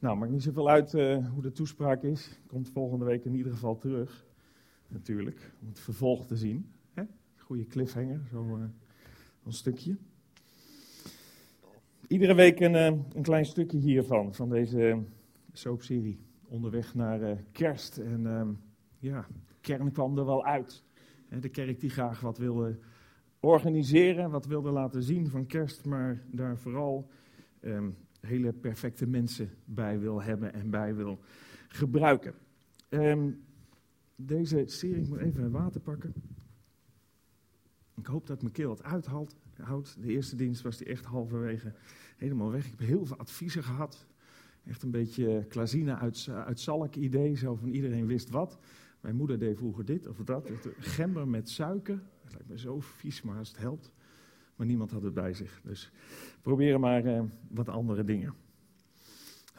Nou, maakt niet zoveel uit uh, hoe de toespraak is. Komt volgende week in ieder geval terug. Natuurlijk, om het vervolg te zien. Hè? Goede cliffhanger, zo uh, een stukje. Iedere week een, uh, een klein stukje hiervan, van deze soapserie. Onderweg naar kerst. En ehm, ja, de kern kwam er wel uit. De kerk die graag wat wilde organiseren, wat wilde laten zien van kerst, maar daar vooral um, hele perfecte mensen bij wil hebben en bij wil gebruiken. Um, deze serie, moet even water pakken. Ik hoop dat mijn keel het uithoudt. De eerste dienst was die echt halverwege helemaal weg. Ik heb heel veel adviezen gehad. Echt een beetje klazine uit, uit zalk idee, zo van iedereen wist wat. Mijn moeder deed vroeger dit of dat. Gember met suiker. Dat lijkt me zo vies, maar als het helpt. Maar niemand had het bij zich. Dus proberen maar uh, wat andere dingen.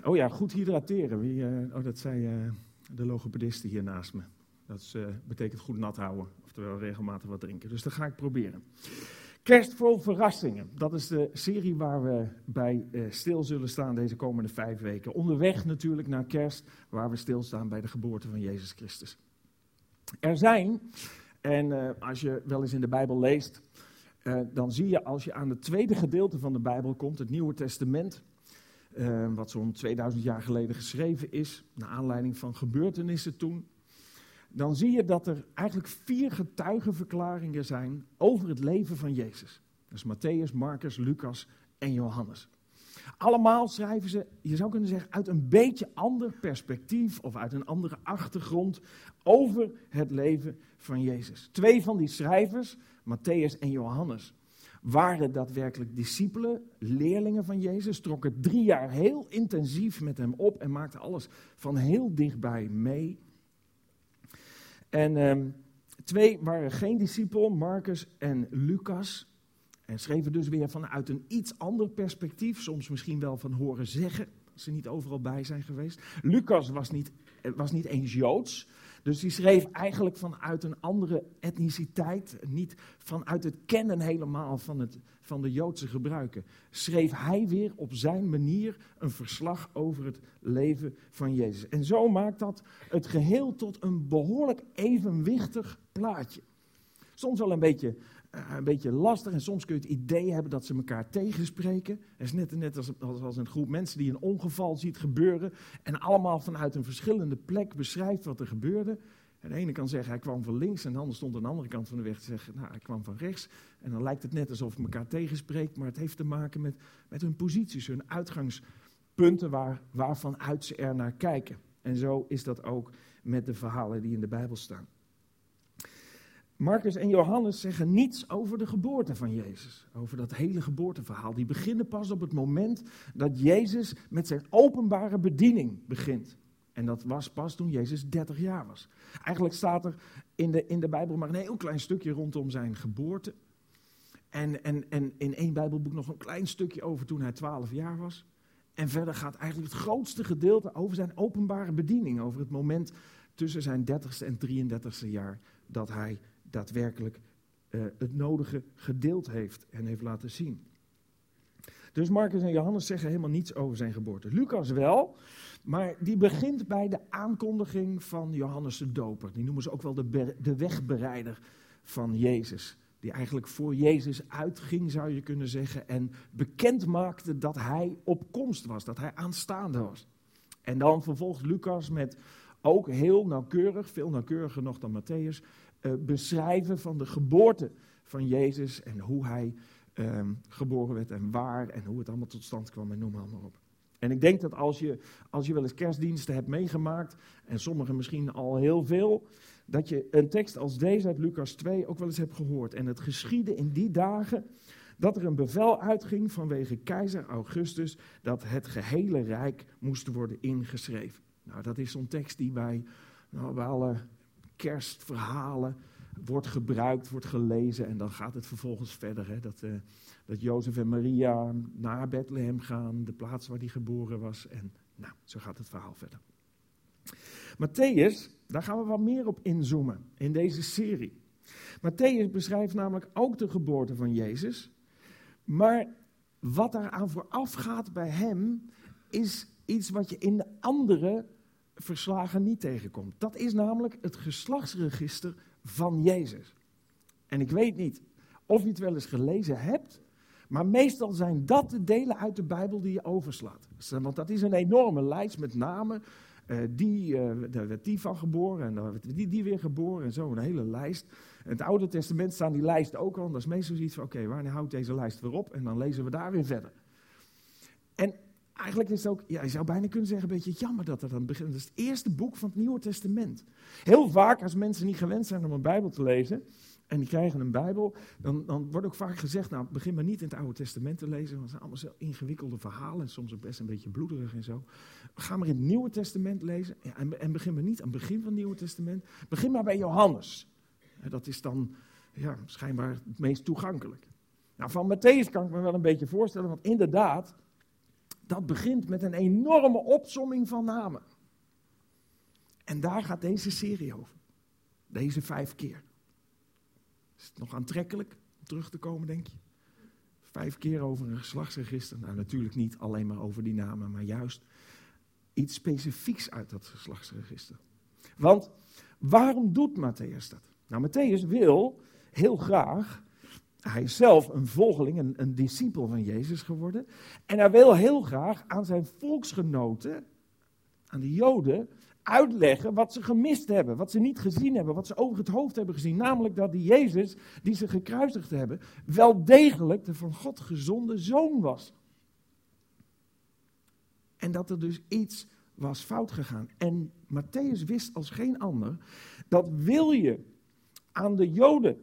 Oh ja, goed hydrateren. Wie, uh, oh, dat zei uh, de logopediste hier naast me. Dat betekent goed nat houden. Oftewel regelmatig wat drinken. Dus dat ga ik proberen. Kerst vol verrassingen. Dat is de serie waar we bij stil zullen staan deze komende vijf weken. Onderweg natuurlijk naar kerst, waar we stilstaan bij de geboorte van Jezus Christus. Er zijn, en als je wel eens in de Bijbel leest, uh, dan zie je als je aan het tweede gedeelte van de Bijbel komt, het Nieuwe Testament, uh, wat zo'n 2000 jaar geleden geschreven is, naar aanleiding van gebeurtenissen toen, dan zie je dat er eigenlijk vier getuigenverklaringen zijn over het leven van Jezus. Is Matthäus, Marcus, Lucas en Johannes. Allemaal schrijven ze, je zou kunnen zeggen, uit een beetje ander perspectief of uit een andere achtergrond over het leven van Jezus. Twee van die schrijvers, Matthäus en Johannes, waren daadwerkelijk discipelen, leerlingen van Jezus, trokken drie jaar heel intensief met hem op en maakten alles van heel dichtbij mee. En ehm, twee waren geen discipel, Marcus en Lucas. En schreven dus weer vanuit een iets ander perspectief, soms misschien wel van horen zeggen, als ze niet overal bij zijn geweest. Lucas was niet, was niet eens Joods, dus die schreef eigenlijk vanuit een andere etniciteit, niet vanuit het kennen helemaal van, het, van de Joodse gebruiken. Schreef hij weer op zijn manier een verslag over het leven van Jezus. En zo maakt dat het geheel tot een behoorlijk evenwichtig plaatje. Soms wel een beetje een beetje lastig en soms kun je het idee hebben dat ze elkaar tegenspreken. Het is net, net als, als, als, een groep mensen die een ongeval ziet gebeuren en allemaal vanuit een verschillende plek beschrijft wat er gebeurde. En de ene kan zeggen hij kwam van links en de ander stond aan de andere kant van de weg te zeggen nou, hij kwam van rechts. En dan lijkt het net alsof het elkaar tegenspreekt, maar het heeft te maken met, met hun posities, hun uitgangspunten waar, waarvan uit ze er naar kijken. En zo is dat ook met de verhalen die in de Bijbel staan. Marcus en Johannes zeggen niets over de geboorte van Jezus. Over dat hele geboorteverhaal. Die beginnen pas op het moment dat Jezus met zijn openbare bediening begint. En dat was pas toen Jezus 30 jaar was. Eigenlijk staat er in de, in de Bijbel maar een heel klein stukje rondom zijn geboorte. En, en, en in één Bijbelboek nog een klein stukje over toen hij 12 jaar was. En verder gaat eigenlijk het grootste gedeelte over zijn openbare bediening. Over het moment tussen zijn 30ste en 33ste jaar dat hij daadwerkelijk uh, het nodige gedeeld heeft en heeft laten zien. Dus Marcus en Johannes zeggen helemaal niets over zijn geboorte. Lucas wel, maar die begint bij de aankondiging van Johannes de Doper. Die noemen ze ook wel de, de wegbereider van Jezus. Die eigenlijk voor Jezus uitging, zou je kunnen zeggen. En bekend maakte dat hij op komst was, dat hij aanstaande was. En dan vervolgt Lucas met ook heel nauwkeurig, veel nauwkeuriger nog dan Matthäus, uh, beschrijven van de geboorte van Jezus en hoe hij um, geboren werd en waar en hoe het allemaal tot stand kwam en noem maar, op. En ik denk dat als je, als je wel eens kerstdiensten hebt meegemaakt, en sommigen misschien al heel veel, dat je een tekst als deze uit Lucas 2 ook wel eens hebt gehoord. En het geschiedde in die dagen dat er een bevel uitging vanwege keizer Augustus dat het gehele rijk moest worden ingeschreven. Nou, dat is zo'n tekst die bij, nou, bij alle kerstverhalen wordt gebruikt, wordt gelezen en dan gaat het vervolgens verder. Hè, dat, uh, dat Jozef en Maria naar Bethlehem gaan, de plaats waar hij geboren was. En nou, zo gaat het verhaal verder. Matthäus, daar gaan we wat meer op inzoomen in deze serie. Matthäus beschrijft namelijk ook de geboorte van Jezus. Maar wat daaraan vooraf gaat bij hem, is iets wat je in de andere verslagen niet tegenkomt. Dat is namelijk het geslachtsregister van Jezus. En ik weet niet of je het wel eens gelezen hebt, maar meestal zijn dat de delen uit de Bijbel die je overslaat. Want dat is een enorme lijst met namen. Uh, die, uh, daar werd die van geboren en dan werd die, die weer geboren en zo, een hele lijst. In het Oude Testament staan die lijsten ook al. Dat is meestal zoiets van, oké, wanneer houdt deze lijst weer op? En dan lezen we daar weer verder. En eigenlijk is het ook, ja, je zou bijna kunnen zeggen, een beetje jammer dat dat dan begint. Dat is het eerste boek van het Nieuwe Testament. Heel vaak, als mensen niet gewend zijn om een Bijbel te lezen, en die krijgen een Bijbel, dan, dan wordt ook vaak gezegd, nou, begin maar niet in het Oude Testament te lezen, want het zijn allemaal zo ingewikkelde verhalen, en soms ook best een beetje bloederig en zo. Ga maar in het Nieuwe Testament lezen, ja, en, en, begin maar niet aan het begin van het Nieuwe Testament, begin maar bij Johannes. Dat is dan ja, schijnbaar het meest toegankelijk. Nou, van Matthäus kan ik me wel een beetje voorstellen, want inderdaad, dat begint met een enorme opsomming van namen. En daar gaat deze serie over. Deze vijf keer. Is het nog aantrekkelijk om terug te komen, denk je? Vijf keer over een geslachtsregister. Nou, natuurlijk niet alleen maar over die namen, maar juist iets specifieks uit dat geslachtsregister. Want waarom doet Matthäus dat? Nou, Matthäus wil heel graag hij is zelf een volgeling, een, een discipel van Jezus geworden. En hij wil heel graag aan zijn volksgenoten, aan de Joden, uitleggen wat ze gemist hebben, wat ze niet gezien hebben, wat ze over het hoofd hebben gezien. Namelijk dat die Jezus, die ze gekruisigd hebben, wel degelijk de van God gezonde zoon was. En dat er dus iets was fout gegaan. En Matthäus wist als geen ander dat wil je aan de Joden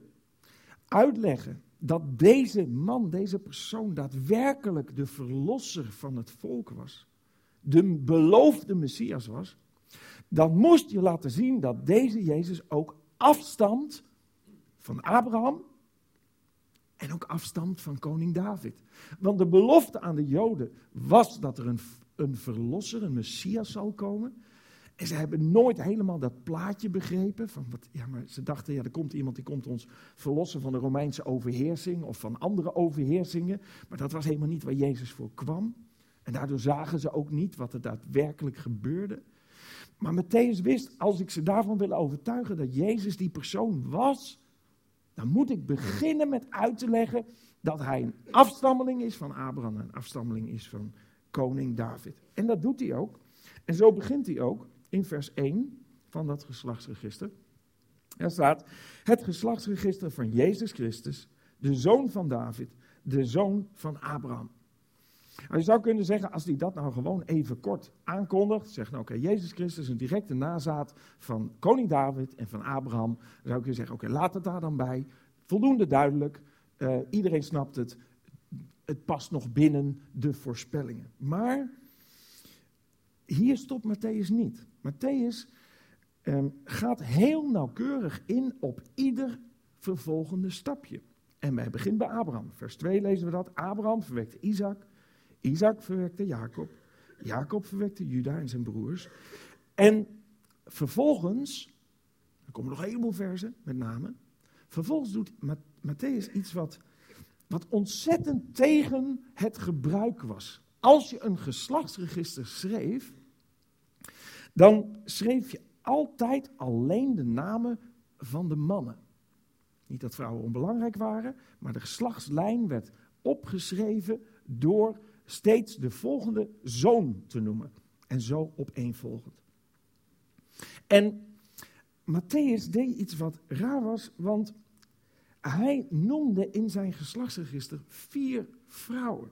uitleggen dat deze man, deze persoon, daadwerkelijk de verlosser van het volk was, de beloofde Messias was, dan moest je laten zien dat deze Jezus ook afstamt van Abraham en ook afstamt van koning David. Want de belofte aan de Joden was dat er een, een verlosser, een Messias zal komen. En ze hebben nooit helemaal dat plaatje begrepen. Van wat, ja, maar ze dachten, ja, er komt iemand die komt ons verlossen van de Romeinse overheersing of van andere overheersingen. Maar dat was helemaal niet waar Jezus voor kwam. En daardoor zagen ze ook niet wat er daadwerkelijk gebeurde. Maar Matthäus wist, als ik ze daarvan wil overtuigen dat Jezus die persoon was, dan moet ik beginnen met uit te leggen dat hij een afstammeling is van Abraham, een afstammeling is van koning David. En dat doet hij ook. En zo begint hij ook in vers 1 van dat geslachtsregister. Er staat: Het geslachtsregister van Jezus Christus, de zoon van David, de zoon van Abraham. Nou, je zou kunnen zeggen, als hij dat nou gewoon even kort aankondigt, zegt nou oké, Jezus Christus is een directe nazaat van koning David en van Abraham, dan zou ik kunnen zeggen, oké, laat het daar dan bij, voldoende duidelijk, uh, iedereen snapt het, het past nog binnen de voorspellingen. Maar hier stopt Matthäus niet. Matthäus um, gaat heel nauwkeurig in op ieder vervolgende stapje. En wij beginnen bij Abraham. Vers 2 lezen we dat. Abraham verwekte Isaac. Isaac verwekte Jacob. Jacob verwekte Juda en zijn broers. En vervolgens, er komen nog een heleboel versen met name. Vervolgens doet Matthäus iets wat, wat ontzettend tegen het gebruik was. Als je een geslachtsregister schreef, dan schreef je altijd alleen de namen van de mannen. Niet dat vrouwen onbelangrijk waren, maar de geslachtslijn werd opgeschreven door steeds de volgende zoon te noemen. En zo opeenvolgend. En Matthäus deed iets wat raar was, want hij noemde in zijn geslachtsregister vier vrouwen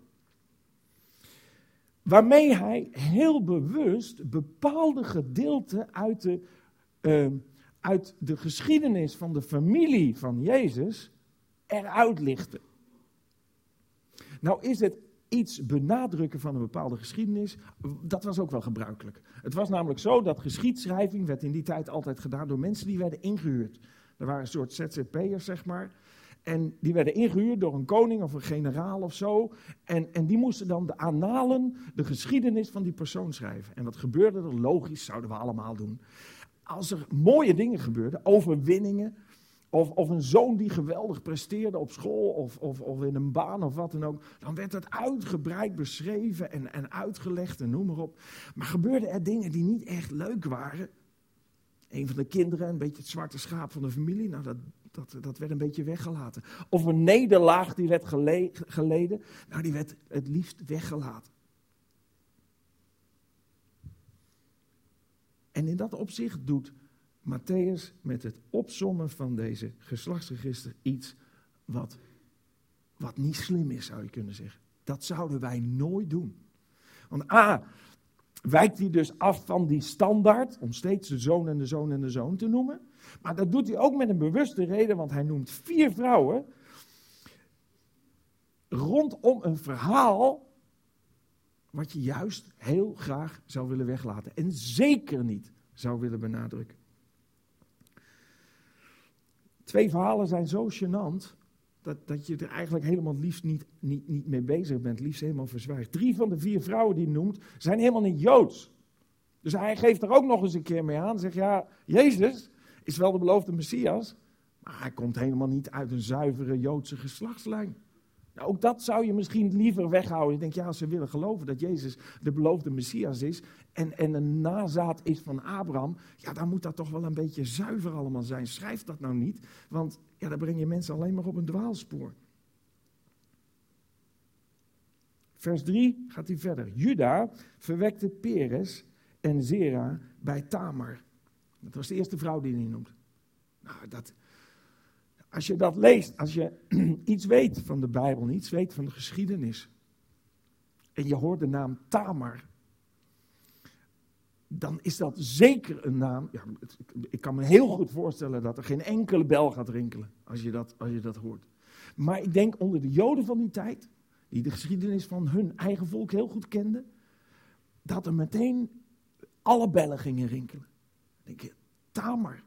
waarmee hij heel bewust bepaalde gedeelten uit de, uh, uit de geschiedenis van de familie van Jezus eruit lichtte. Nou is het iets benadrukken van een bepaalde geschiedenis, dat was ook wel gebruikelijk. Het was namelijk zo dat geschiedschrijving werd in die tijd altijd gedaan door mensen die werden ingehuurd. Er waren een soort ZZP'ers, zeg maar. En die werden ingehuurd door een koning of een generaal of zo. En, en die moesten dan de annalen, de geschiedenis van die persoon schrijven. En wat gebeurde er? Logisch, zouden we allemaal doen. Als er mooie dingen gebeurden, overwinningen, of, of een zoon die geweldig presteerde op school of, of, of in een baan of wat dan ook. Dan werd het uitgebreid beschreven en, en uitgelegd en noem maar op. Maar gebeurden er dingen die niet echt leuk waren? Een van de kinderen, een beetje het zwarte schaap van de familie, nou dat, dat, dat werd een beetje weggelaten. Of een nederlaag die werd geleden, nou die werd het liefst weggelaten. En in dat opzicht doet Matthäus met het opzommen van deze geslachtsregister iets wat, wat niet slim is, zou je kunnen zeggen. Dat zouden wij nooit doen. Want A, wijkt hij dus af van die standaard, om steeds de zoon en de zoon en de zoon te noemen. Maar dat doet hij ook met een bewuste reden, want hij noemt vier vrouwen rondom een verhaal wat je juist heel graag zou willen weglaten. En zeker niet zou willen benadrukken. Twee verhalen zijn zo gênant dat, dat je er eigenlijk helemaal liefst niet, niet, niet mee bezig bent, liefst helemaal verzwijgt. Drie van de vier vrouwen die hij noemt, zijn helemaal niet Joods. Dus hij geeft er ook nog eens een keer mee aan. Zegt ja, Jezus is wel de beloofde Messias, maar hij komt helemaal niet uit een zuivere Joodse geslachtslijn. Nou, ook dat zou je misschien liever weghouden. Je denkt, ja, als ze willen geloven dat Jezus de beloofde Messias is en, en een nazaat is van Abraham, ja, dan moet dat toch wel een beetje zuiver allemaal zijn. Schrijf dat nou niet, want ja, dan breng je mensen alleen maar op een dwaalspoor. Vers 3 gaat hij verder. Juda verwekte Peres en Zera bij Tamar. Dat was de eerste vrouw die hij noemt. Nou, dat, als je dat leest, als je iets weet van de Bijbel, iets weet van de geschiedenis, en je hoort de naam Tamar, dan is dat zeker een naam. Ja, ik kan me heel goed voorstellen dat er geen enkele bel gaat rinkelen als je, dat, als je dat hoort. Maar ik denk onder de Joden van die tijd, die de geschiedenis van hun eigen volk heel goed kenden, dat er meteen alle bellen gingen rinkelen. Denk je, Tamar,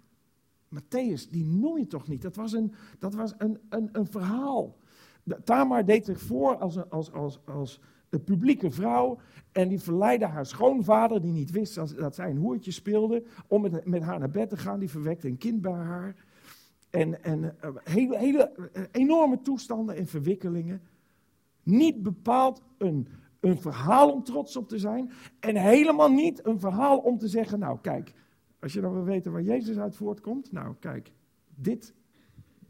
Matthäus, die noem je toch niet? Dat was een, dat was een, een, een verhaal. Tamar deed zich voor als, een, als, als, als een publieke vrouw. En die verleidde haar schoonvader, die niet wist dat, zij een hoertje speelde, om met, met haar naar bed te gaan. Die verwekte een kind bij haar. En, en eh, hele, hele eh, enorme toestanden en verwikkelingen. Niet bepaald een, een verhaal om trots op te zijn. En helemaal niet een verhaal om te zeggen, nou kijk, als je dan wil weten waar Jezus uit voortkomt, nou kijk, dit,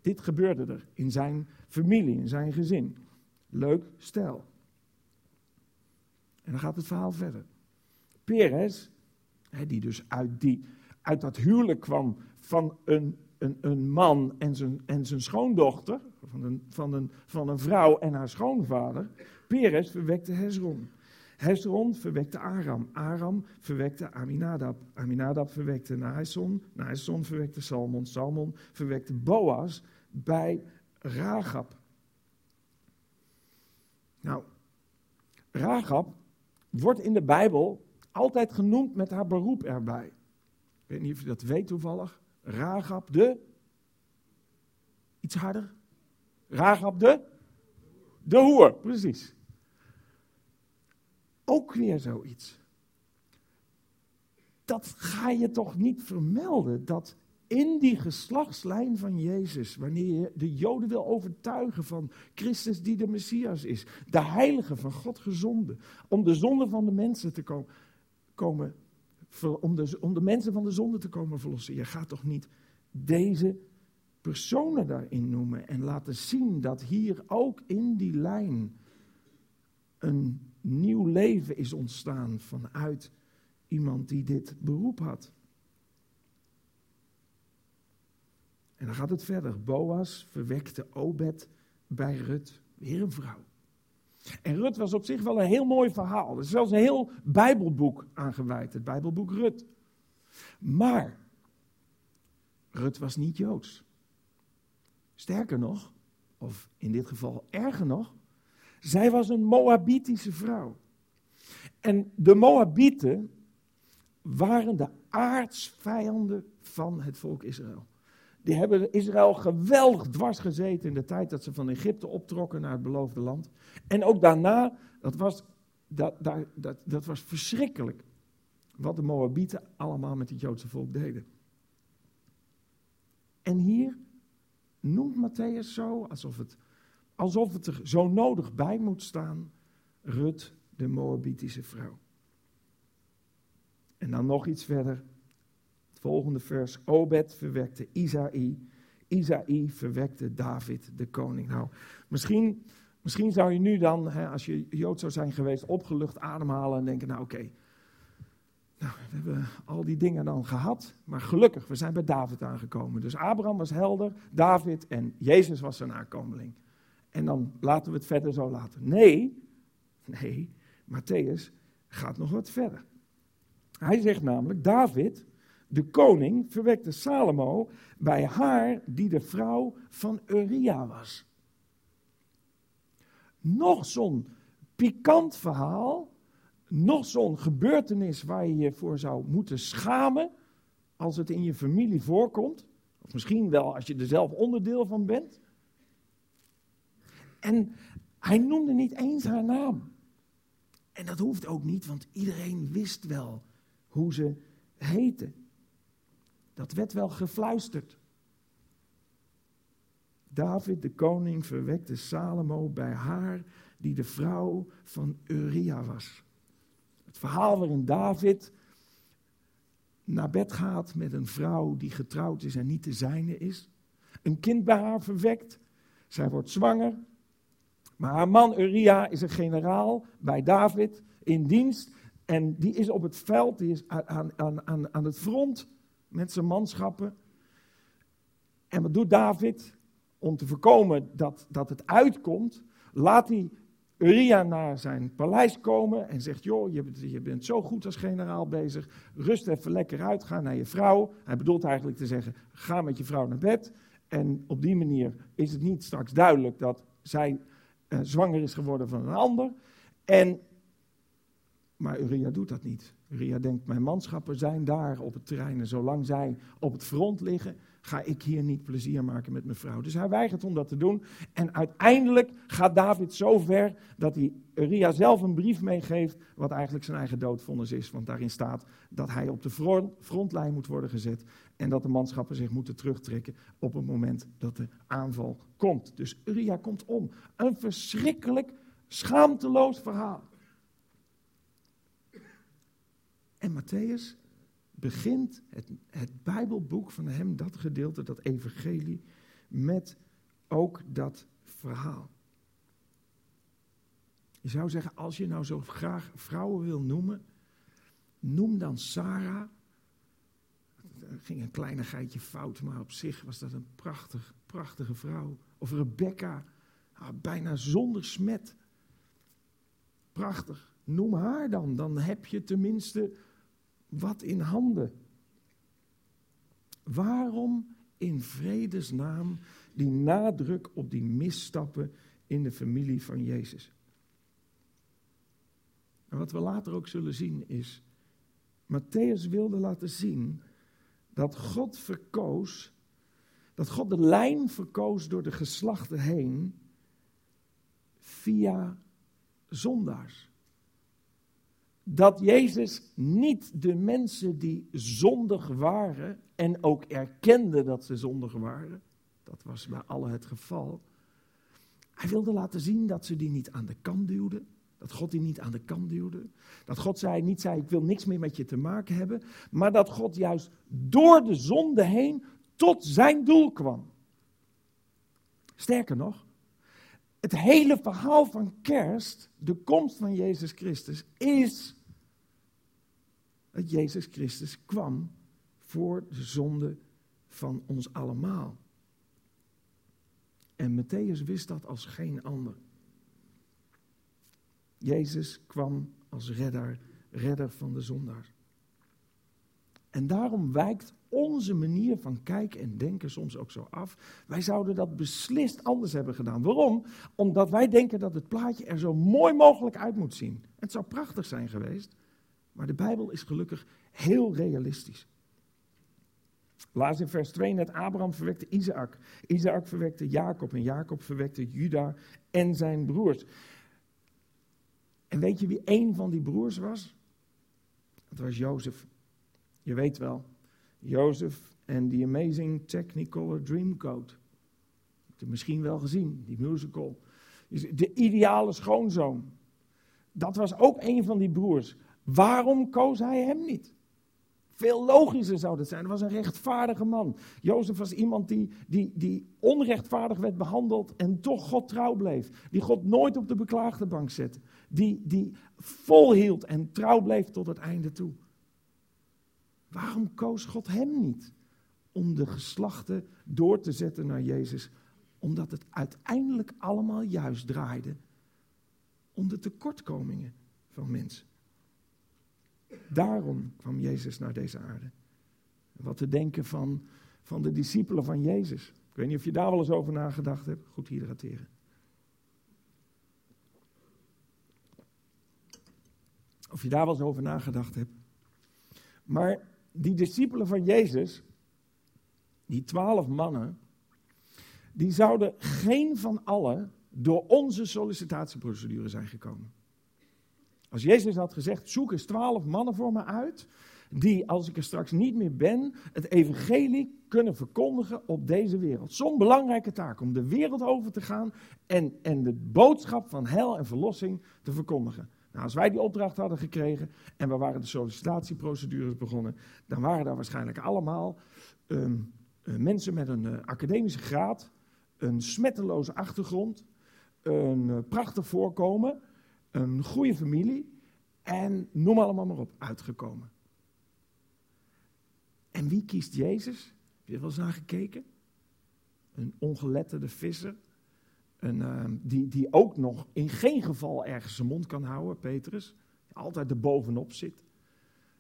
dit gebeurde er in zijn familie, in zijn gezin. Leuk stel. En dan gaat het verhaal verder. Peres, die dus uit, die, uit dat huwelijk kwam van een, een, een man en zijn, en zijn schoondochter, van een, van, een, van een vrouw en haar schoonvader, Peres verwekte Hezron. Hezron verwekte Aram. Aram verwekte Aminadab. Aminadab verwekte Nahason. Nahason verwekte Salmon. Salmon verwekte Boas bij Ragab. Nou, Ragab wordt in de Bijbel altijd genoemd met haar beroep erbij. Ik weet niet of je dat weet toevallig. Ragab de. Iets harder. Ragab de. De hoer, precies. Ook weer zoiets. Dat ga je toch niet vermelden, dat in die geslachtslijn van Jezus, wanneer je de Joden wil overtuigen van Christus die de Messias is, de heilige van God gezonden, om de zonde van de mensen te komen, komen om, de, om de mensen van de zonde te komen verlossen. Je gaat toch niet deze personen daarin noemen en laten zien dat hier ook in die lijn een nieuw leven is ontstaan vanuit iemand die dit beroep had. En dan gaat het verder. Boas verwekte Obed bij Rut, weer een vrouw. En Rut was op zich wel een heel mooi verhaal. Er is zelfs een heel Bijbelboek aangeweid, het Bijbelboek Rut. Maar Rut was niet Joods. Sterker nog, of in dit geval erger nog, zij was een Moabitische vrouw. En de Moabieten waren de aardsvijanden van het volk Israël. Die hebben Israël geweldig dwars gezeten in de tijd dat ze van Egypte optrokken naar het beloofde land. En ook daarna, dat was, dat, dat, dat, dat was verschrikkelijk. Wat de Moabieten allemaal met het Joodse volk deden. En hier noemt Matthäus zo, alsof het, alsof het er zo nodig bij moet staan, Rut, de Moabitische vrouw. En dan nog iets verder. Het volgende vers. Obed verwekte Isaï. Isaï verwekte David, de koning. Nou, misschien, misschien zou je nu dan, hè, als je Jood zou zijn geweest, opgelucht ademhalen en denken, nou oké, nou, we hebben al die dingen dan gehad, maar gelukkig, we zijn bij David aangekomen. Dus Abraham was helder, David en Jezus was zijn nakomeling. En dan laten we het verder zo laten. Nee, nee, Matthäus gaat nog wat verder. Hij zegt namelijk, David, de koning, verwekte Salomo bij haar die de vrouw van Uria was. Nog zo'n pikant verhaal, nog zo'n gebeurtenis waar je je voor zou moeten schamen als het in je familie voorkomt. Of misschien wel als je er zelf onderdeel van bent. En hij noemde niet eens haar naam. En dat hoeft ook niet, want iedereen wist wel hoe ze heette. Dat werd wel gefluisterd. David de koning verwekte Salomo bij haar die de vrouw van Uria was. Het verhaal waarin David naar bed gaat met een vrouw die getrouwd is en niet de zijne is. Een kind bij haar verwekt. Zij wordt zwanger. Maar haar man Uria is een generaal bij David in dienst. En die is op het veld, die is aan, aan, aan, aan het front met zijn manschappen. En wat doet David? Om te voorkomen dat, dat het uitkomt, laat hij Uria naar zijn paleis komen en zegt: Joh, je, je bent zo goed als generaal bezig. Rust even lekker uit, ga naar je vrouw. Hij bedoelt eigenlijk te zeggen: ga met je vrouw naar bed. En op die manier is het niet straks duidelijk dat zij uh, zwanger is geworden van een ander. En maar Uria doet dat niet. Uria denkt, mijn manschappen zijn daar op het terrein en zolang zij op het front liggen, ga ik hier niet plezier maken met mijn vrouw. Dus hij weigert om dat te doen. En uiteindelijk gaat David zo ver dat hij Uria zelf een brief meegeeft, wat eigenlijk zijn eigen doodvonnis is. Want daarin staat dat hij op de front, frontlijn moet worden gezet en dat de manschappen zich moeten terugtrekken op het moment dat de aanval komt. Dus Uria komt om. Een verschrikkelijk schaamteloos verhaal. En Matthäus begint het, het Bijbelboek van hem, dat gedeelte, dat evangelie, met ook dat verhaal. Je zou zeggen, als je nou zo graag vrouwen wil noemen, noem dan Sarah. Er ging een kleinigheidje fout, maar op zich was dat een prachtig, prachtige vrouw. Of Rebecca, ah, bijna zonder smet. Prachtig. Noem haar dan, dan heb je tenminste wat in handen. Waarom in vredesnaam die nadruk op die misstappen in de familie van Jezus? En wat we later ook zullen zien is, Matthäus wilde laten zien dat God verkoos, dat God de lijn verkoos door de geslachten heen via zondaars dat Jezus niet de mensen die zondig waren en ook erkenden dat ze zondig waren, dat was bij allen het geval. Hij wilde laten zien dat ze die niet aan de kant duwden. Dat God die niet aan de kant duwde. Dat God zei, niet zei, ik wil niks meer met je te maken hebben. Maar dat God juist door de zonde heen tot zijn doel kwam. Sterker nog, het hele verhaal van kerst, de komst van Jezus Christus, is dat Jezus Christus kwam voor de zonde van ons allemaal. En Matthäus wist dat als geen ander. Jezus kwam als redder, redder van de zondaar. En daarom wijkt onze manier van kijken en denken soms ook zo af. Wij zouden dat beslist anders hebben gedaan. Waarom? Omdat wij denken dat het plaatje er zo mooi mogelijk uit moet zien. Het zou prachtig zijn geweest maar de Bijbel is gelukkig heel realistisch. Laat in vers 2 net Abraham verwekte Isaac. Isaac verwekte Jacob en Jacob verwekte Juda en zijn broers. En weet je wie één van die broers was? Dat was Jozef. Je weet wel, Jozef en die amazing Technicolor Dreamcoat. hebt het misschien wel gezien, die musical. De ideale schoonzoon. Dat was ook een van die broers. Waarom koos hij hem niet? Veel logischer zou dat zijn. Hij was een rechtvaardige man. Jozef was iemand die, die, die onrechtvaardig werd behandeld en toch God trouw bleef. Die God nooit op de beklaagde bank zette. Die, die volhield en trouw bleef tot het einde toe. Waarom koos God hem niet om de geslachten door te zetten naar Jezus? Omdat het uiteindelijk allemaal juist draaide om de tekortkomingen van mensen. Daarom kwam Jezus naar deze aarde. Wat te denken van, van de discipelen van Jezus. Ik weet niet of je daar wel eens over nagedacht hebt. Goed hydrateren. Of je daar wel eens over nagedacht hebt. Maar die discipelen van Jezus, die twaalf mannen, die zouden geen van allen door onze sollicitatieprocedure zijn gekomen. Als Jezus had gezegd, zoek eens twaalf mannen voor me uit, die als ik er straks niet meer ben, het evangelie kunnen verkondigen op deze wereld. Zo'n belangrijke taak om de wereld over te gaan en, en de boodschap van hel en verlossing te verkondigen. Nou, als wij die opdracht hadden gekregen en we waren de sollicitatieprocedures begonnen, dan waren daar waarschijnlijk allemaal ehm, eh, mensen met een uh, academische graad, een smetteloze achtergrond, een uh, prachtig voorkomen, een goede familie en noem allemaal maar op, uitgekomen. En wie kiest Jezus? Heb je er wel eens naar gekeken? Een ongeletterde visser een, ehm, die, die ook nog in geen geval ergens zijn mond kan houden, Petrus. Altijd er bovenop zit.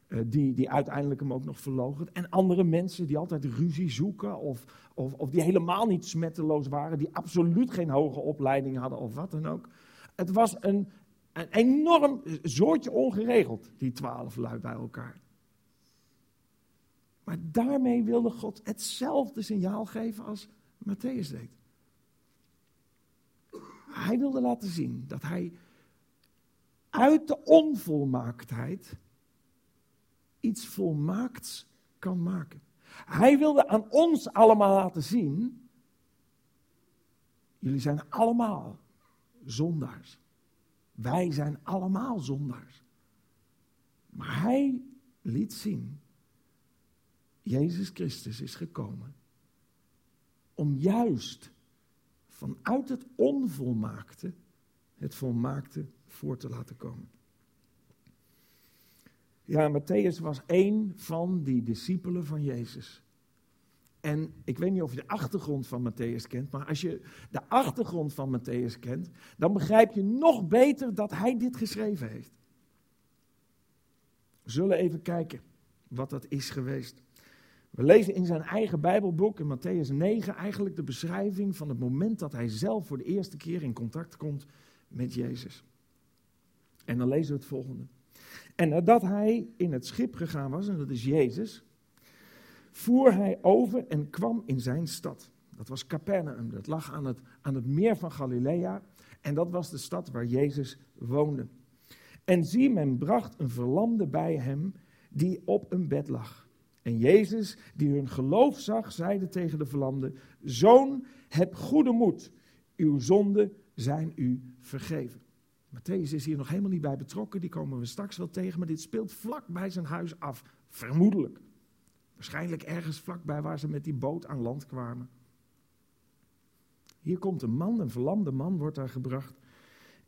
Uh, die, die uiteindelijk hem ook nog verloogt. En andere mensen die altijd ruzie zoeken. Of, of, of die helemaal niet smetteloos waren. Die absoluut geen hoge opleiding hadden of wat dan ook. Het was een, een enorm zoortje ongeregeld, die twaalf lui bij elkaar. Maar daarmee wilde God hetzelfde signaal geven als Matthäus deed. Hij wilde laten zien dat hij uit de onvolmaaktheid iets volmaakts kan maken. Hij wilde aan ons allemaal laten zien, jullie zijn allemaal zondaars. Wij zijn allemaal zondaars. Maar hij liet zien, Jezus Christus is gekomen om juist vanuit het onvolmaakte het volmaakte voor te laten komen. Ja, Matthäus was één van die discipelen van Jezus. En ik weet niet of je de achtergrond van Matthäus kent, maar als je de achtergrond van Matthäus kent, dan begrijp je nog beter dat hij dit geschreven heeft. We zullen even kijken wat dat is geweest. We lezen in zijn eigen Bijbelboek, in Matthäus 9, eigenlijk de beschrijving van het moment dat hij zelf voor de eerste keer in contact komt met Jezus. En dan lezen we het volgende. En nadat hij in het schip gegaan was, en dat is Jezus, voer hij over en kwam in zijn stad. Dat was Capernaum, dat lag aan het, aan het meer van Galilea. En dat was de stad waar Jezus woonde. En zie, men bracht een verlamde bij hem die op een bed lag. En Jezus, die hun geloof zag, zeide tegen de verlamde: Zoon, heb goede moed, uw zonden zijn u vergeven. Matthäus is hier nog helemaal niet bij betrokken, die komen we straks wel tegen, maar dit speelt vlak bij zijn huis af, vermoedelijk. Waarschijnlijk ergens vlakbij waar ze met die boot aan land kwamen. Hier komt een man, een verlamde man wordt daar gebracht.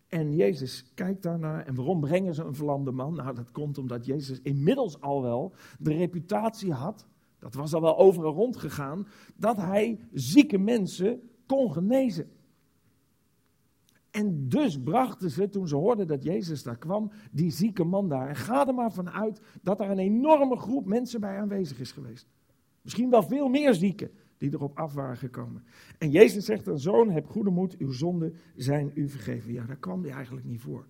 En Jezus kijkt daarnaar. En waarom brengen ze een verlamde man? Nou, dat komt omdat Jezus inmiddels al wel de reputatie had. Dat was al wel overal rondgegaan. Dat hij zieke mensen kon genezen. En dus brachten ze, toen ze hoorden dat Jezus daar kwam, die zieke man daar. En ga er maar vanuit dat er een enorme groep mensen bij aanwezig is geweest. Misschien wel veel meer zieken die erop af waren gekomen. En Jezus zegt aan zoon, heb goede moed, uw zonden zijn u vergeven. Ja, daar kwam hij eigenlijk niet voor.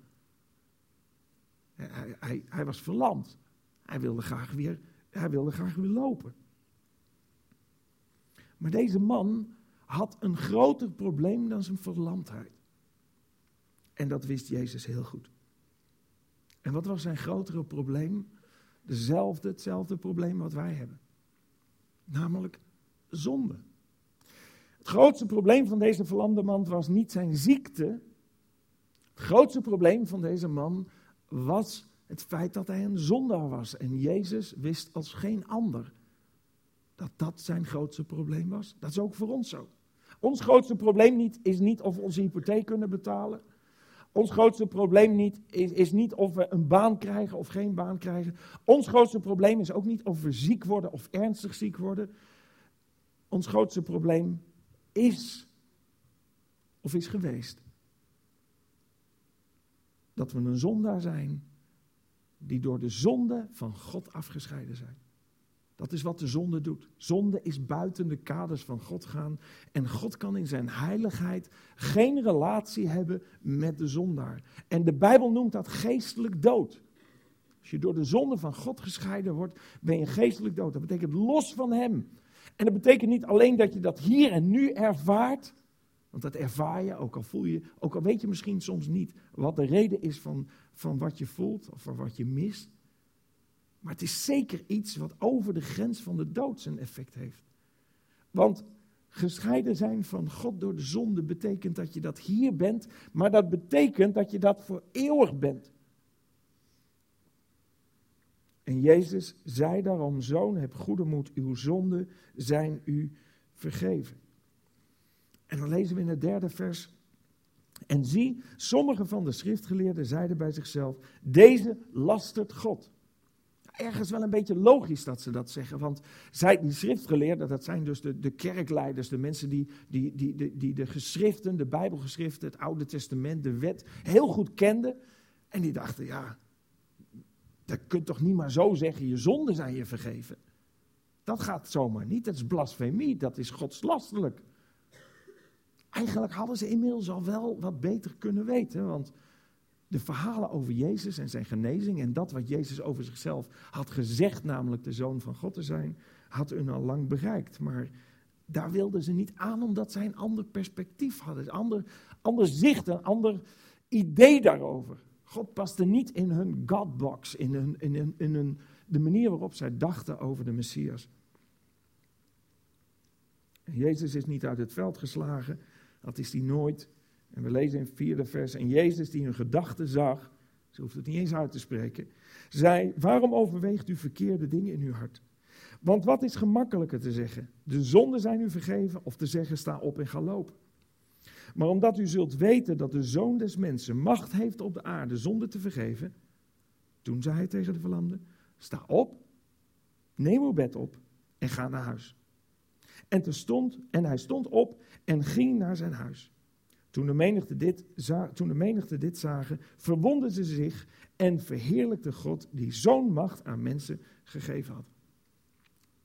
Hij, hij, hij was verlamd. Hij wilde, graag weer, hij wilde graag weer lopen. Maar deze man had een groter probleem dan zijn verlamdheid. En dat wist Jezus heel goed. En wat was zijn grotere probleem? Dezelfde, hetzelfde probleem wat wij hebben. Namelijk zonde. Het grootste probleem van deze verlamde man was niet zijn ziekte. Het grootste probleem van deze man was het feit dat hij een zondaar was. En Jezus wist als geen ander dat dat zijn grootste probleem was. Dat is ook voor ons zo. Ons grootste probleem niet, is niet of we onze hypotheek kunnen betalen. Ons grootste probleem niet, is, is niet of we een baan krijgen of geen baan krijgen. Ons grootste probleem is ook niet of we ziek worden of ernstig ziek worden. Ons grootste probleem is of is geweest dat we een zondaar zijn die door de zonde van God afgescheiden zijn. Dat is wat de zonde doet. Zonde is buiten de kaders van God gaan. En God kan in zijn heiligheid geen relatie hebben met de zondaar. En de Bijbel noemt dat geestelijk dood. Als je door de zonde van God gescheiden wordt, ben je geestelijk dood. Dat betekent los van Hem. En dat betekent niet alleen dat je dat hier en nu ervaart. Want dat ervaar je, ook al voel je, ook al weet je misschien soms niet wat de reden is van, van wat je voelt of van wat je mist. Maar het is zeker iets wat over de grens van de dood zijn effect heeft. Want gescheiden zijn van God door de zonde betekent dat je dat hier bent, maar dat betekent dat je dat voor eeuwig bent. En Jezus zei daarom, zoon, heb goede moed, uw zonden zijn u vergeven. En dan lezen we in het derde vers. En zie, sommige van de schriftgeleerden zeiden bij zichzelf, deze lastert God ergens wel een beetje logisch dat ze dat zeggen. Want zij, die schriftgeleerden, dat zijn dus de, de kerkleiders, de mensen die, die, die, die, de geschriften, de Bijbelgeschriften, het Oude Testament, de wet heel goed kenden. En die dachten, ja, dat kunt toch niet maar zo zeggen, je zonden zijn je vergeven. Dat gaat zomaar niet, dat is blasfemie, dat is godslastelijk. Eigenlijk hadden ze inmiddels al wel wat beter kunnen weten, want de verhalen over Jezus en zijn genezing en dat wat Jezus over zichzelf had gezegd, namelijk de zoon van God te zijn, had hun al lang bereikt. Maar daar wilden ze niet aan omdat zij een ander perspectief hadden, een ander, ander zicht, een ander idee daarover. God paste niet in hun Godbox, in, hun, in, hun, in hun, de manier waarop zij dachten over de Messias. Jezus is niet uit het veld geslagen, dat is hij nooit. En we lezen in het vierde vers, en Jezus die hun gedachten zag, ze hoeft het niet eens uit te spreken, zei, waarom overweegt u verkeerde dingen in uw hart? Want wat is gemakkelijker te zeggen? De zonden zijn u vergeven of te zeggen, sta op en ga lopen. Maar omdat u zult weten dat de Zoon des Mensen macht heeft op de aarde zonde te vergeven, toen zei hij tegen de verlamde, sta op, neem uw bed op en ga naar huis. En, stond, en hij stond op en ging naar zijn huis. Toen de, menigte dit, toen de menigte dit zagen, verwonden ze zich en verheerlijkte God die zo'n macht aan mensen gegeven had.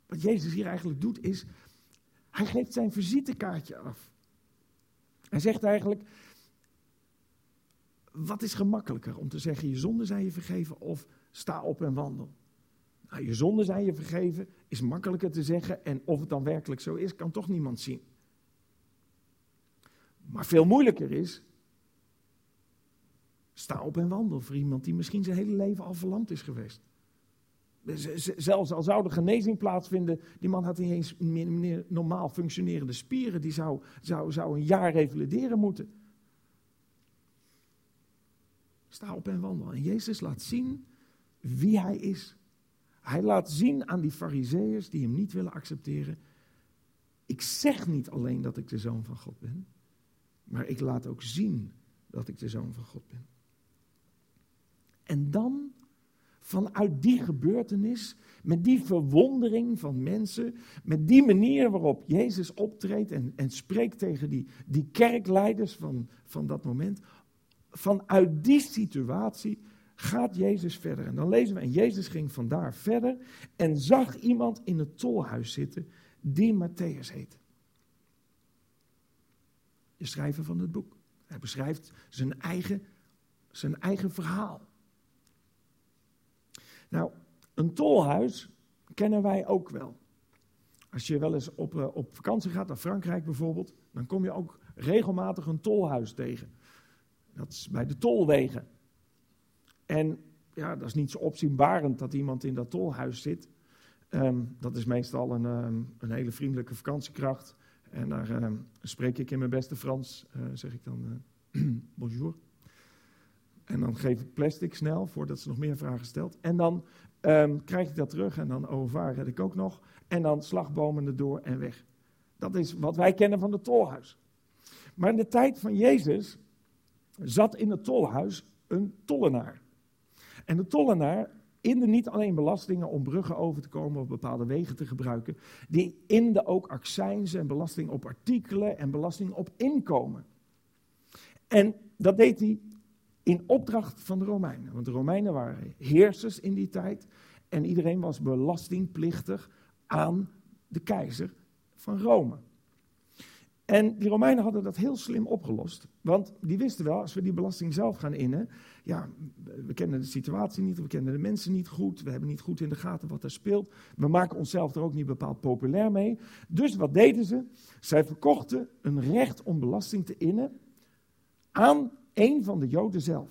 Wat Jezus hier eigenlijk doet is, hij geeft zijn visitekaartje af. Hij zegt eigenlijk, wat is gemakkelijker om te zeggen, je zonden zijn je vergeven of sta op en wandel? Nou, je zonden zijn je vergeven is makkelijker te zeggen en of het dan werkelijk zo is, kan toch niemand zien. Maar veel moeilijker is, sta op en wandel voor iemand die misschien zijn hele leven al verlamd is geweest. Zelfs al zou de genezing plaatsvinden, die man had niet eens normaal functionerende spieren, die zou, zou, zou een jaar revalideren moeten. Sta op en wandel. En Jezus laat zien wie hij is. Hij laat zien aan die fariseeërs die hem niet willen accepteren. Ik zeg niet alleen dat ik de zoon van God ben. Maar ik laat ook zien dat ik de zoon van God ben. En dan, vanuit die gebeurtenis, met die verwondering van mensen, met die manier waarop Jezus optreedt en, en spreekt tegen die, die kerkleiders van, van dat moment, vanuit die situatie gaat Jezus verder. En dan lezen we, en Jezus ging vandaar verder en zag iemand in het tolhuis zitten die Matthäus heette de schrijver van het boek. Hij beschrijft zijn eigen, zijn eigen verhaal. Nou, een tolhuis kennen wij ook wel. Als je wel eens op, uh, op vakantie gaat naar Frankrijk bijvoorbeeld, dan kom je ook regelmatig een tolhuis tegen. Dat is bij de tolwegen. En ja, dat is niet zo opzienbarend dat iemand in dat tolhuis zit. Um, dat is meestal een, um, een hele vriendelijke vakantiekracht En daar uh, spreek ik in mijn beste Frans, uh, zeg ik dan bonjour. En dan geef ik plastic snel, voordat ze nog meer vragen stelt. En dan um, krijg ik dat terug en dan overvaar red ik ook nog. En dan slagbomen erdoor en weg. Dat is wat wij kennen van het tolhuis. Maar in de tijd van Jezus zat in het tolhuis een tollenaar. En de tollenaar inde niet alleen belastingen om bruggen over te komen of bepaalde wegen te gebruiken. Die inde ook accijnzen en belasting op artikelen en belasting op inkomen. En dat deed hij in opdracht van de Romeinen. Want de Romeinen waren heersers in die tijd. En iedereen was belastingplichtig aan de keizer van Rome. En die Romeinen hadden dat heel slim opgelost. Want die wisten wel, als we die belasting zelf gaan innen. Ja, we kennen de situatie niet, we kennen de mensen niet goed. We hebben niet goed in de gaten wat er speelt. We maken onszelf er ook niet bepaald populair mee. Dus wat deden ze? Zij verkochten een recht om belasting te innen aan een van de Joden zelf.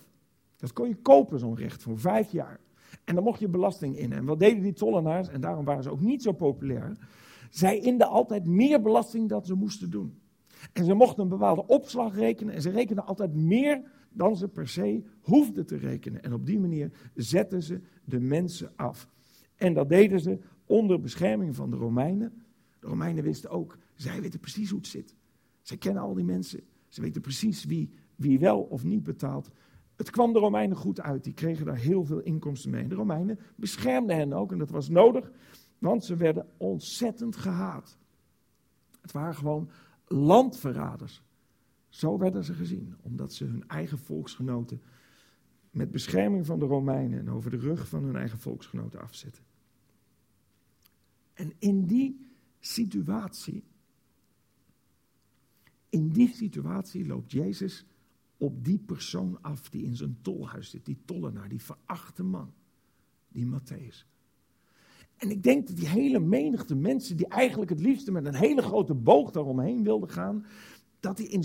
Dat kon je kopen, zo'n recht, voor vijf jaar. En dan mocht je belasting innen. En wat deden die tollenaars? En daarom waren ze ook niet zo populair. Zij inden altijd meer belasting dan ze moesten doen. En ze mochten een bepaalde opslag rekenen. En ze rekenden altijd meer dan ze per se hoefden te rekenen. En op die manier zetten ze de mensen af. En dat deden ze onder bescherming van de Romeinen. De Romeinen wisten ook, zij weten precies hoe het zit. Zij kennen al die mensen. Ze weten precies wie, wie wel of niet betaalt. Het kwam de Romeinen goed uit. Die kregen daar heel veel inkomsten mee. De Romeinen beschermden hen ook. En dat was nodig, want ze werden ontzettend gehaat. Het waren gewoon landverraders. Zo werden ze gezien, omdat ze hun eigen volksgenoten met bescherming van de Romeinen en over de rug van hun eigen volksgenoten afzetten. En in die situatie, in die situatie loopt Jezus op die persoon af die in zijn tolhuis zit, die tollenaar, die verachte man, die Matthäus. En ik denk dat die hele menigte mensen die eigenlijk het liefste met een hele grote boog daaromheen wilden gaan, dat die in,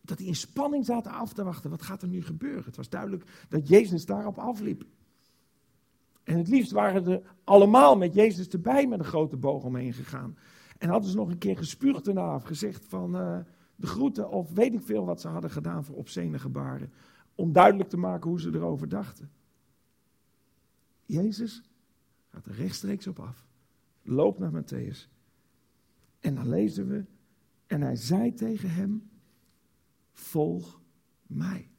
dat die in spanning zaten af te wachten. Wat gaat er nu gebeuren? Het was duidelijk dat Jezus daarop afliep. En het liefst waren ze allemaal met Jezus erbij met een grote boog omheen gegaan. En hadden ze nog een keer gespuugd erna gezegd van uh, de groeten of weet ik veel wat ze hadden gedaan voor obscene gebaren. Om duidelijk te maken hoe ze erover dachten. Jezus Gaat er rechtstreeks op af. Loopt naar Matthäus. En dan lezen we. En hij zei tegen hem: Volg mij.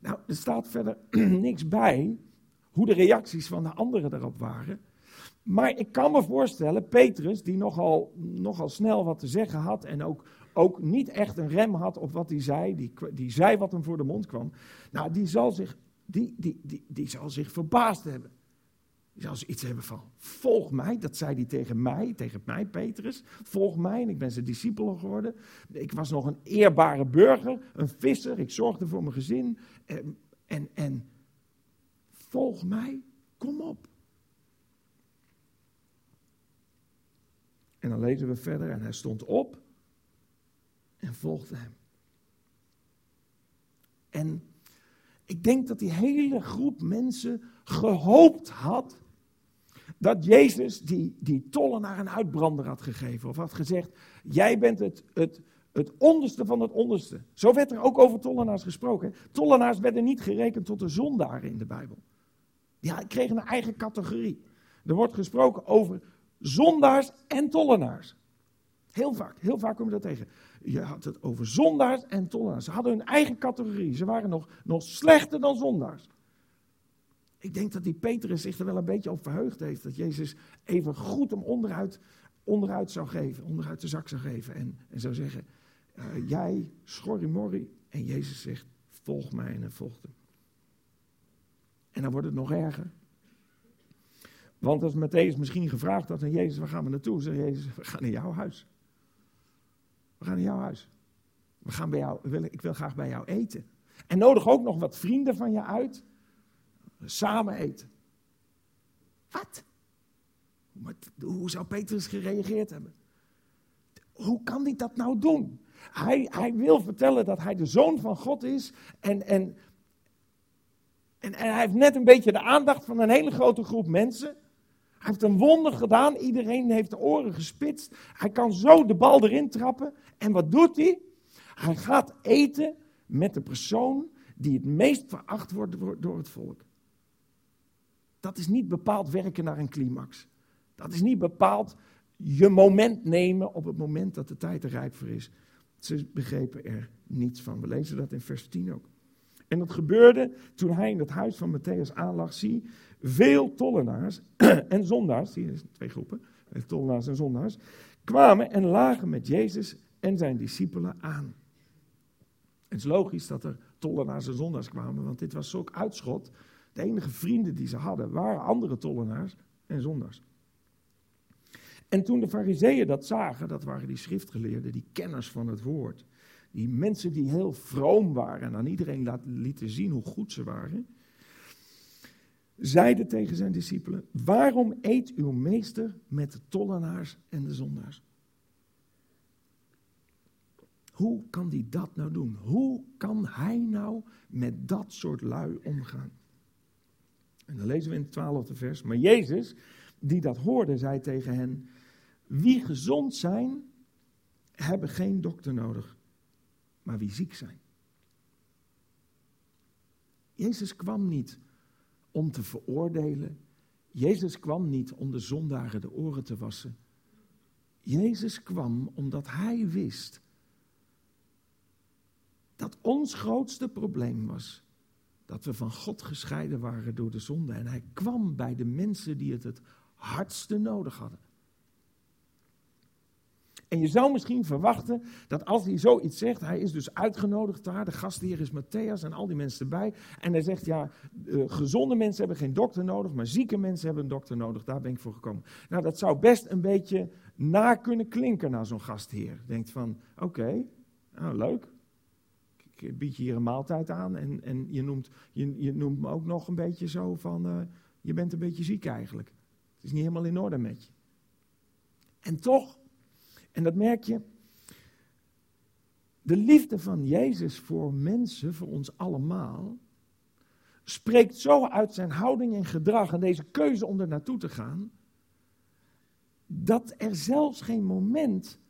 Nou, er staat verder niks bij hoe de reacties van de anderen daarop waren. Maar ik kan me voorstellen, Petrus, die nogal, nogal snel wat te zeggen had en ook, ook niet echt een rem had op wat hij zei, die, die zei wat hem voor de mond kwam, nou, die zal zich, die, die, die, die zal zich verbaasd hebben. Als ze iets hebben van, volg mij, dat zei hij tegen mij, tegen mij, Petrus. Volg mij en ik ben zijn discipel geworden. Ik was nog een eerbare burger, een visser, ik zorgde voor mijn gezin. En, en, en volg mij, kom op. En dan lezen we verder en hij stond op en volgde hem. En ik denk dat die hele groep mensen gehoopt had dat Jezus die, die tollenaar een uitbrander had gegeven. Of had gezegd, jij bent het, het, het onderste van het onderste. Zo werd er ook over tollenaars gesproken. Tollenaars werden niet gerekend tot de zondaren in de Bijbel. Die kregen een eigen categorie. Er wordt gesproken over zondaars en tollenaars. Heel vaak, heel vaak kom je dat tegen. Je had het over zondaars en tollenaars. Ze hadden hun eigen categorie. Ze waren nog, nog slechter dan zondaars. Ik denk dat die Petrus zich er wel een beetje op verheugd heeft. Dat Jezus even goed hem onderuit, onderuit zou geven, onderuit de zak zou geven. En, en zou zeggen, uh, jij, schorrimorri. En Jezus zegt, volg mij en hij hem. En dan wordt het nog erger. Want als Matthäus misschien gevraagd had aan Jezus, waar gaan we naartoe? Zegt Jezus, we gaan naar jouw huis. We gaan naar jouw huis. We gaan bij jou, ik wil graag bij jou eten. En nodig ook nog wat vrienden van je uit samen eten. Wat? Hoe zou Petrus gereageerd hebben? Hoe kan hij dat nou doen? Hij, hij wil vertellen dat hij de zoon van God is en, en, en, en hij heeft net een beetje de aandacht van een hele grote groep mensen. Hij heeft een wonder gedaan. Iedereen heeft de oren gespitst. Hij kan zo de bal erin trappen. En wat doet hij? Hij gaat eten met de persoon die het meest veracht wordt door het volk. Dat is niet bepaald werken naar een climax. Dat is niet bepaald je moment nemen op het moment dat de tijd er rijp voor is. Ze begrepen er niets van. We lezen dat in vers 10 ook. En dat gebeurde toen hij in het huis van Matthäus aanlag, zie, veel tollenaars en zondaars, zie je twee groepen, tollenaars en zondaars, kwamen en lagen met Jezus en zijn discipelen aan. Het is logisch dat er tollenaars en zondaars kwamen, want dit was zulk uitschot. De enige vrienden die ze hadden waren andere tollenaars en zondaars. En toen de fariseeën dat zagen, dat waren die schriftgeleerden, die kenners van het woord, die mensen die heel vroom waren en aan iedereen lieten zien hoe goed ze waren, zeiden tegen zijn discipelen, waarom eet uw meester met de tollenaars en de zondaars? Hoe kan die dat nou doen? Hoe kan hij nou met dat soort lui omgaan? En dan lezen we in het twaalfde vers. Maar Jezus, die dat hoorde, zei tegen hen: Wie gezond zijn, hebben geen dokter nodig, maar wie ziek zijn. Jezus kwam niet om te veroordelen. Jezus kwam niet om de zondaren de oren te wassen. Jezus kwam omdat hij wist dat ons grootste probleem was dat we van God gescheiden waren door de zonde. En hij kwam bij de mensen die het het hardste nodig hadden. En je zou misschien verwachten dat als hij zoiets zegt, hij is dus uitgenodigd daar, de gastheer is Matthäus en al die mensen erbij. En hij zegt, ja, uh, gezonde mensen hebben geen dokter nodig, maar zieke mensen hebben een dokter nodig, daar ben ik voor gekomen. Nou, dat zou best een beetje na kunnen klinken naar zo'n gastheer. Denkt van, oké, nou leuk, ik bied je hier een maaltijd aan en, en je, noemt, je, je noemt me ook nog een beetje zo van, uh, je bent een beetje ziek eigenlijk. Het is niet helemaal in orde met je. En toch en dat merk je. De liefde van Jezus voor mensen, voor ons allemaal, spreekt zo uit zijn houding en gedrag en deze keuze om er naartoe te gaan, dat er zelfs geen moment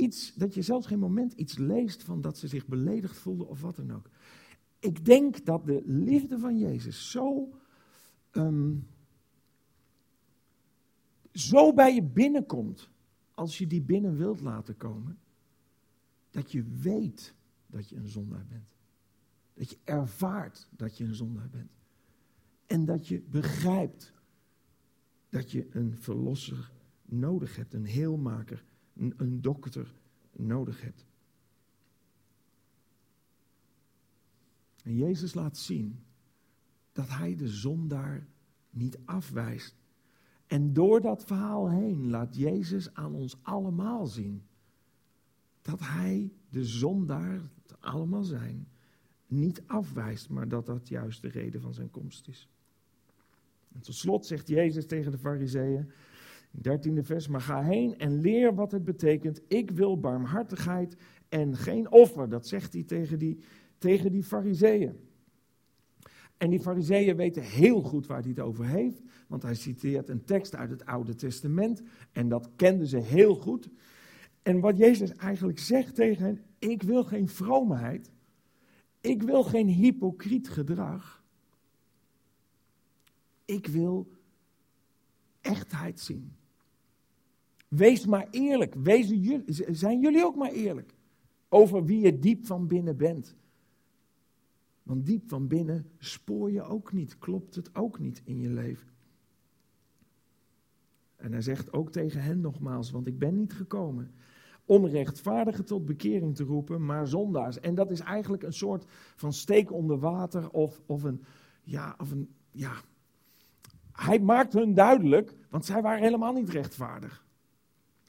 iets, dat je zelfs geen moment iets leest van dat ze zich beledigd voelden of wat dan ook. Ik denk dat de liefde van Jezus zo, um, zo bij je binnenkomt als je die binnen wilt laten komen, dat je weet dat je een zondaar bent. Dat je ervaart dat je een zondaar bent. En dat je begrijpt dat je een verlosser nodig hebt, een heelmaker, een, dokter nodig hebt. En Jezus laat zien dat hij de zondaar niet afwijst, en door dat verhaal heen laat Jezus aan ons allemaal zien dat Hij de zondaar, allemaal zijn, niet afwijst, maar dat dat juist de reden van zijn komst is. En tot slot zegt Jezus tegen de Fariseeën, 13e vers, maar ga heen en leer wat het betekent. Ik wil barmhartigheid en geen offer. Dat zegt hij tegen die, tegen die Fariseeën. En die fariseeën weten heel goed waar hij het over heeft, want hij citeert een tekst uit het Oude Testament en dat kenden ze heel goed. En wat Jezus eigenlijk zegt tegen hen, ik wil geen vroomheid, ik wil geen hypocriet gedrag, ik wil echtheid zien. Wees maar eerlijk, Wees, zijn jullie ook maar eerlijk over wie je diep van binnen bent. Want diep van binnen spoor je ook niet, klopt het ook niet in je leven. En hij zegt ook tegen hen nogmaals, want ik ben niet gekomen om rechtvaardigen tot bekering te roepen, maar zondaars. En dat is eigenlijk een soort van steek onder water of, of een, ja, of een, ja. Hij maakt hun duidelijk, want zij waren helemaal niet rechtvaardig.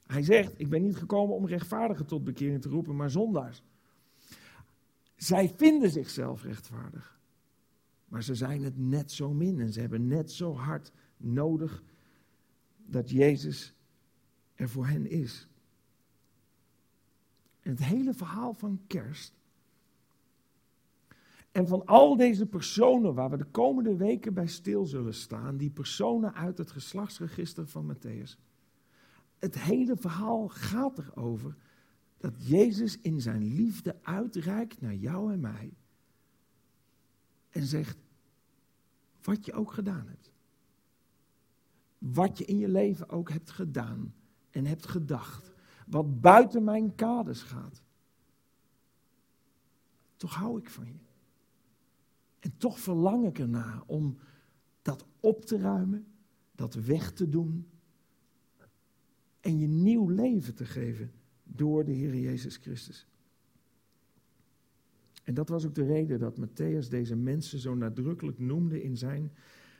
Hij zegt, ik ben niet gekomen om rechtvaardigen tot bekering te roepen, maar zondaars. Zij vinden zichzelf rechtvaardig. Maar ze zijn het net zo min en ze hebben net zo hard nodig dat Jezus er voor hen is. En het hele verhaal van kerst En van al deze personen waar we de komende weken bij stil zullen staan, die personen uit het geslachtsregister van Matthäus. Het hele verhaal gaat erover dat Jezus in zijn liefde uitreikt naar jou en mij. En zegt, wat je ook gedaan hebt. Wat je in je leven ook hebt gedaan en hebt gedacht. Wat buiten mijn kaders gaat. Toch hou ik van je. En toch verlang ik ernaar om dat op te ruimen, dat weg te doen en je nieuw leven te geven door de Heer Jezus Christus. En dat was ook de reden dat Matthäus deze mensen zo nadrukkelijk noemde in zijn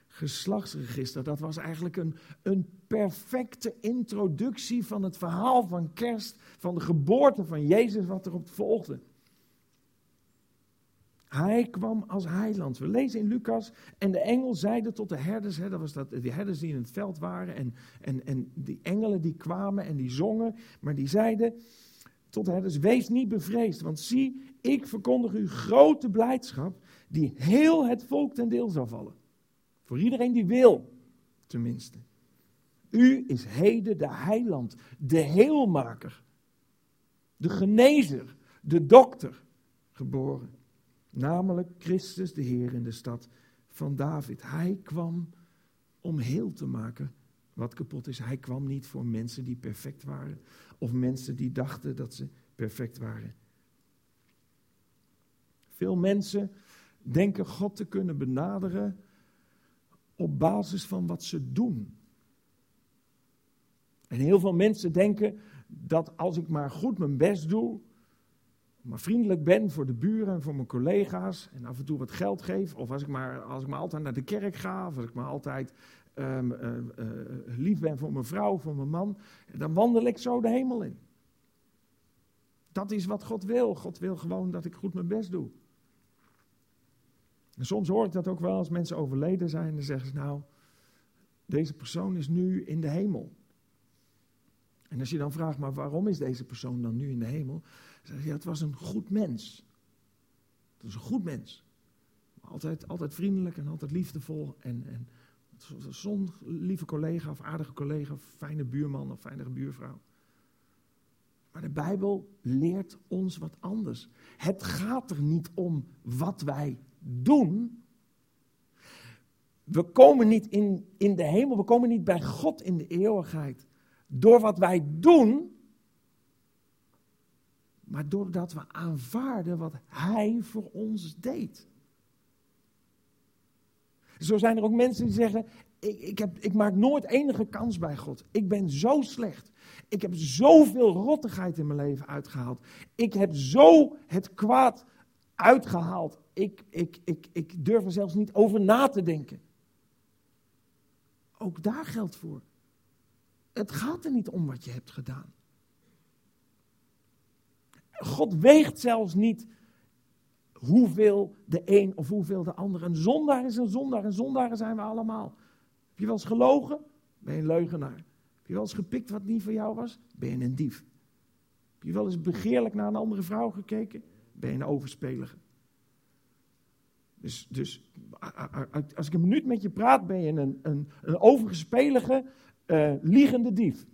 geslachtsregister. Dat was eigenlijk een, een perfecte introductie van het verhaal van kerst, van de geboorte van Jezus, wat erop volgde. Hij kwam als heiland. We lezen in Lucas. En de engel zeide tot de herders. Hè, dat was dat, de herders die in het veld waren. En, en, en die engelen die kwamen en die zongen. Maar die zeiden tot de herders: Wees niet bevreesd. Want zie, ik verkondig u grote blijdschap. Die heel het volk ten deel zal vallen. Voor iedereen die wil, tenminste. U is heden de heiland, de heelmaker, de genezer, de dokter geboren. Namelijk Christus de Heer in de stad van David. Hij kwam om heel te maken wat kapot is. Hij kwam niet voor mensen die perfect waren of mensen die dachten dat ze perfect waren. Veel mensen denken God te kunnen benaderen op basis van wat ze doen. En heel veel mensen denken dat als ik maar goed mijn best doe, maar vriendelijk ben voor de buren en voor mijn collega's en af en toe wat geld geef, of als ik maar, als ik maar altijd naar de kerk ga, of als ik maar altijd um, uh, uh, lief ben voor mijn vrouw, voor mijn man, dan wandel ik zo de hemel in. Dat is wat God wil. God wil gewoon dat ik goed mijn best doe. En soms hoor ik dat ook wel als mensen overleden zijn. Dan zeggen ze nou, deze persoon is nu in de hemel. En als je dan vraagt, maar waarom is deze persoon dan nu in de hemel? Zeg je, het was een goed mens. Het was een goed mens. Altijd, altijd vriendelijk en altijd liefdevol. En, en zo'n lieve collega of aardige collega, of fijne buurman of fijne buurvrouw. Maar de Bijbel leert ons wat anders. Het gaat er niet om wat wij doen. We komen niet in, in de hemel, we komen niet bij God in de eeuwigheid door wat wij doen, maar doordat we aanvaarden wat Hij voor ons deed. Zo zijn er ook mensen die zeggen: ik, ik, heb, ik maak nooit enige kans bij God. Ik ben zo slecht. Ik heb zoveel rottigheid in mijn leven uitgehaald. Ik heb zo het kwaad uitgehaald. Ik, ik, durf er zelfs niet over na te denken. Ook daar geldt voor. Het gaat er niet om wat je hebt gedaan. God weegt zelfs niet hoeveel de een of hoeveel de ander. Een zondaar is een zondaar. En zondaren zijn we allemaal. Heb je wel eens gelogen? Ben je een leugenaar. Heb je wel eens gepikt wat niet voor jou was? Ben je een dief. Heb je wel eens begeerlijk naar een andere vrouw gekeken? Ben je een overspelige. Dus, dus als ik een minuut met je praat, ben je een, een, een overgespelige, uh, liegende dief.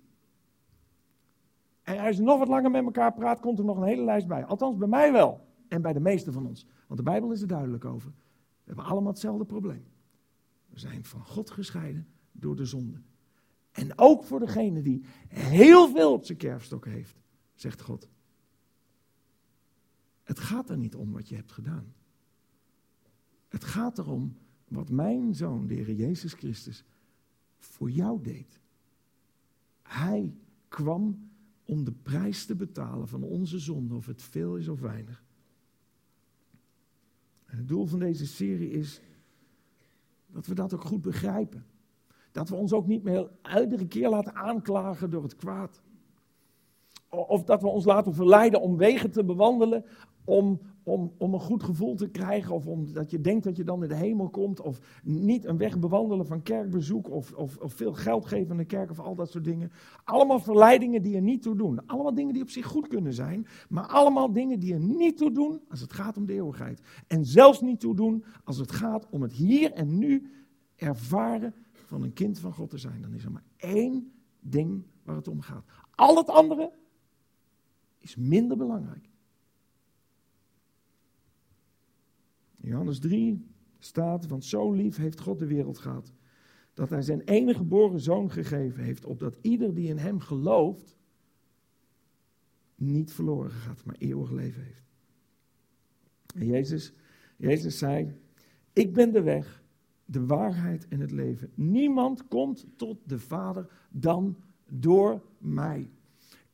En als je nog wat langer met elkaar praat, komt er nog een hele lijst bij. Althans, bij mij wel. En bij de meesten van ons. Want de Bijbel is er duidelijk over. We hebben allemaal hetzelfde probleem. We zijn van God gescheiden door de zonde. En ook voor degene die heel veel op zijn kerfstok heeft, zegt God. Het gaat er niet om wat je hebt gedaan. Het gaat erom wat mijn zoon, de Heer Jezus Christus, voor jou deed. Hij kwam om de prijs te betalen van onze zonde, of het veel is of weinig. Het doel van deze serie is dat we dat ook goed begrijpen. Dat we ons ook niet meer iedere keer laten aanklagen door het kwaad. Of dat we ons laten verleiden om wegen te bewandelen om, om, om een goed gevoel te krijgen, of omdat je denkt dat je dan in de hemel komt, of niet een weg bewandelen van kerkbezoek, of, of, of veel geld geven aan de kerk, of al dat soort dingen. Allemaal verleidingen die er niet toe doen. Allemaal dingen die op zich goed kunnen zijn, maar allemaal dingen die er niet toe doen als het gaat om de eeuwigheid. En zelfs niet toe doen als het gaat om het hier en nu ervaren van een kind van God te zijn. Dan is er maar één ding waar het om gaat. Al het andere is minder belangrijk. In Johannes 3 staat, want zo lief heeft God de wereld gehad, dat hij zijn enige geboren zoon gegeven heeft, opdat ieder die in hem gelooft, niet verloren gaat, maar eeuwig leven heeft. En Jezus, Jezus zei, ik ben de weg, de waarheid en het leven. Niemand komt tot de Vader dan door mij.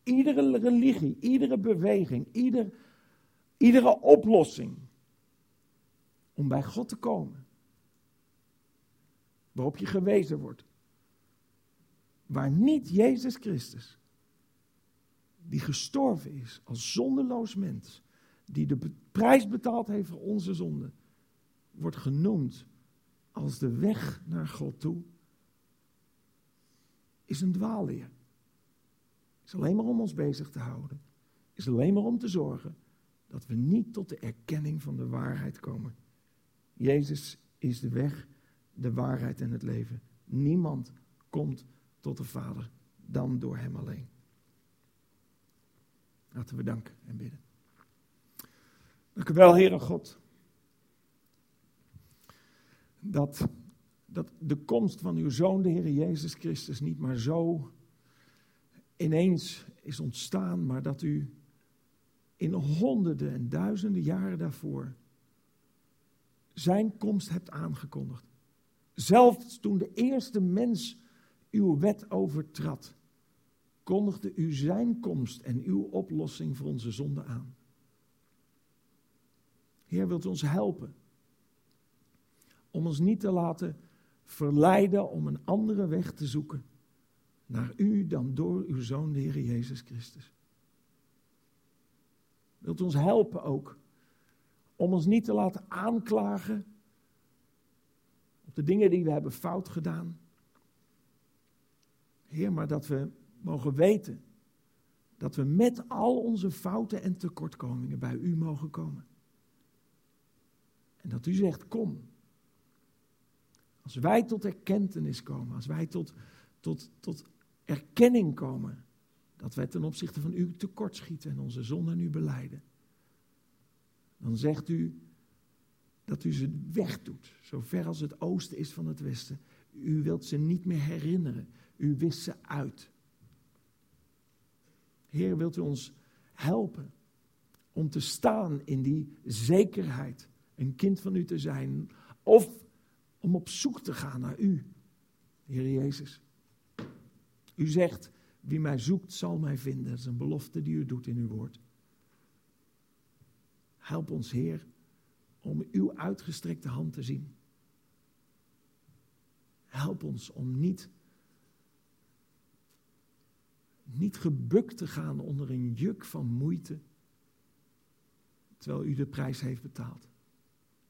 Iedere religie, iedere beweging, ieder, iedere oplossing om bij God te komen, waarop je gewezen wordt, waar niet Jezus Christus, die gestorven is als zondeloos mens, die de prijs betaald heeft voor onze zonde, wordt genoemd als de weg naar God toe, is een dwaalleer. Is alleen maar om ons bezig te houden. Is alleen maar om te zorgen dat we niet tot de erkenning van de waarheid komen. Jezus is de weg, de waarheid en het leven. Niemand komt tot de Vader dan door Hem alleen. Laten we danken en bidden. Dank u wel, Heere God. Dat, dat de komst van uw Zoon, de Heer Jezus Christus, niet maar zo ineens is ontstaan, maar dat u in honderden en duizenden jaren daarvoor zijn komst hebt aangekondigd. Zelfs toen de eerste mens uw wet overtrad, kondigde u zijn komst en uw oplossing voor onze zonde aan. Heer, wilt ons helpen om ons niet te laten verleiden om een andere weg te zoeken naar u dan door uw Zoon, de Heer Jezus Christus. Wilt ons helpen ook om ons niet te laten aanklagen op de dingen die we hebben fout gedaan. Heer, maar dat we mogen weten dat we met al onze fouten en tekortkomingen bij u mogen komen. En dat u zegt, kom. Als wij tot erkentenis komen, als wij tot, tot, tot erkenning komen dat wij ten opzichte van u tekortschieten en onze zonde aan u beleiden dan zegt u dat u ze wegdoet, zo ver als het oosten is van het westen. U wilt ze niet meer herinneren, u wist ze uit. Heer, wilt u ons helpen om te staan in die zekerheid, een kind van u te zijn, of om op zoek te gaan naar u, Heer Jezus. U zegt, wie mij zoekt zal mij vinden. Dat is een belofte die u doet in uw woord. Help ons, Heer, om uw uitgestrekte hand te zien. Help ons om niet, niet gebukt te gaan onder een juk van moeite, terwijl u de prijs heeft betaald.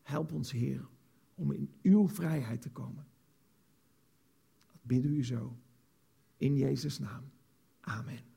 Help ons, Heer, om in uw vrijheid te komen. Dat bidden u zo. In Jezus' naam. Amen.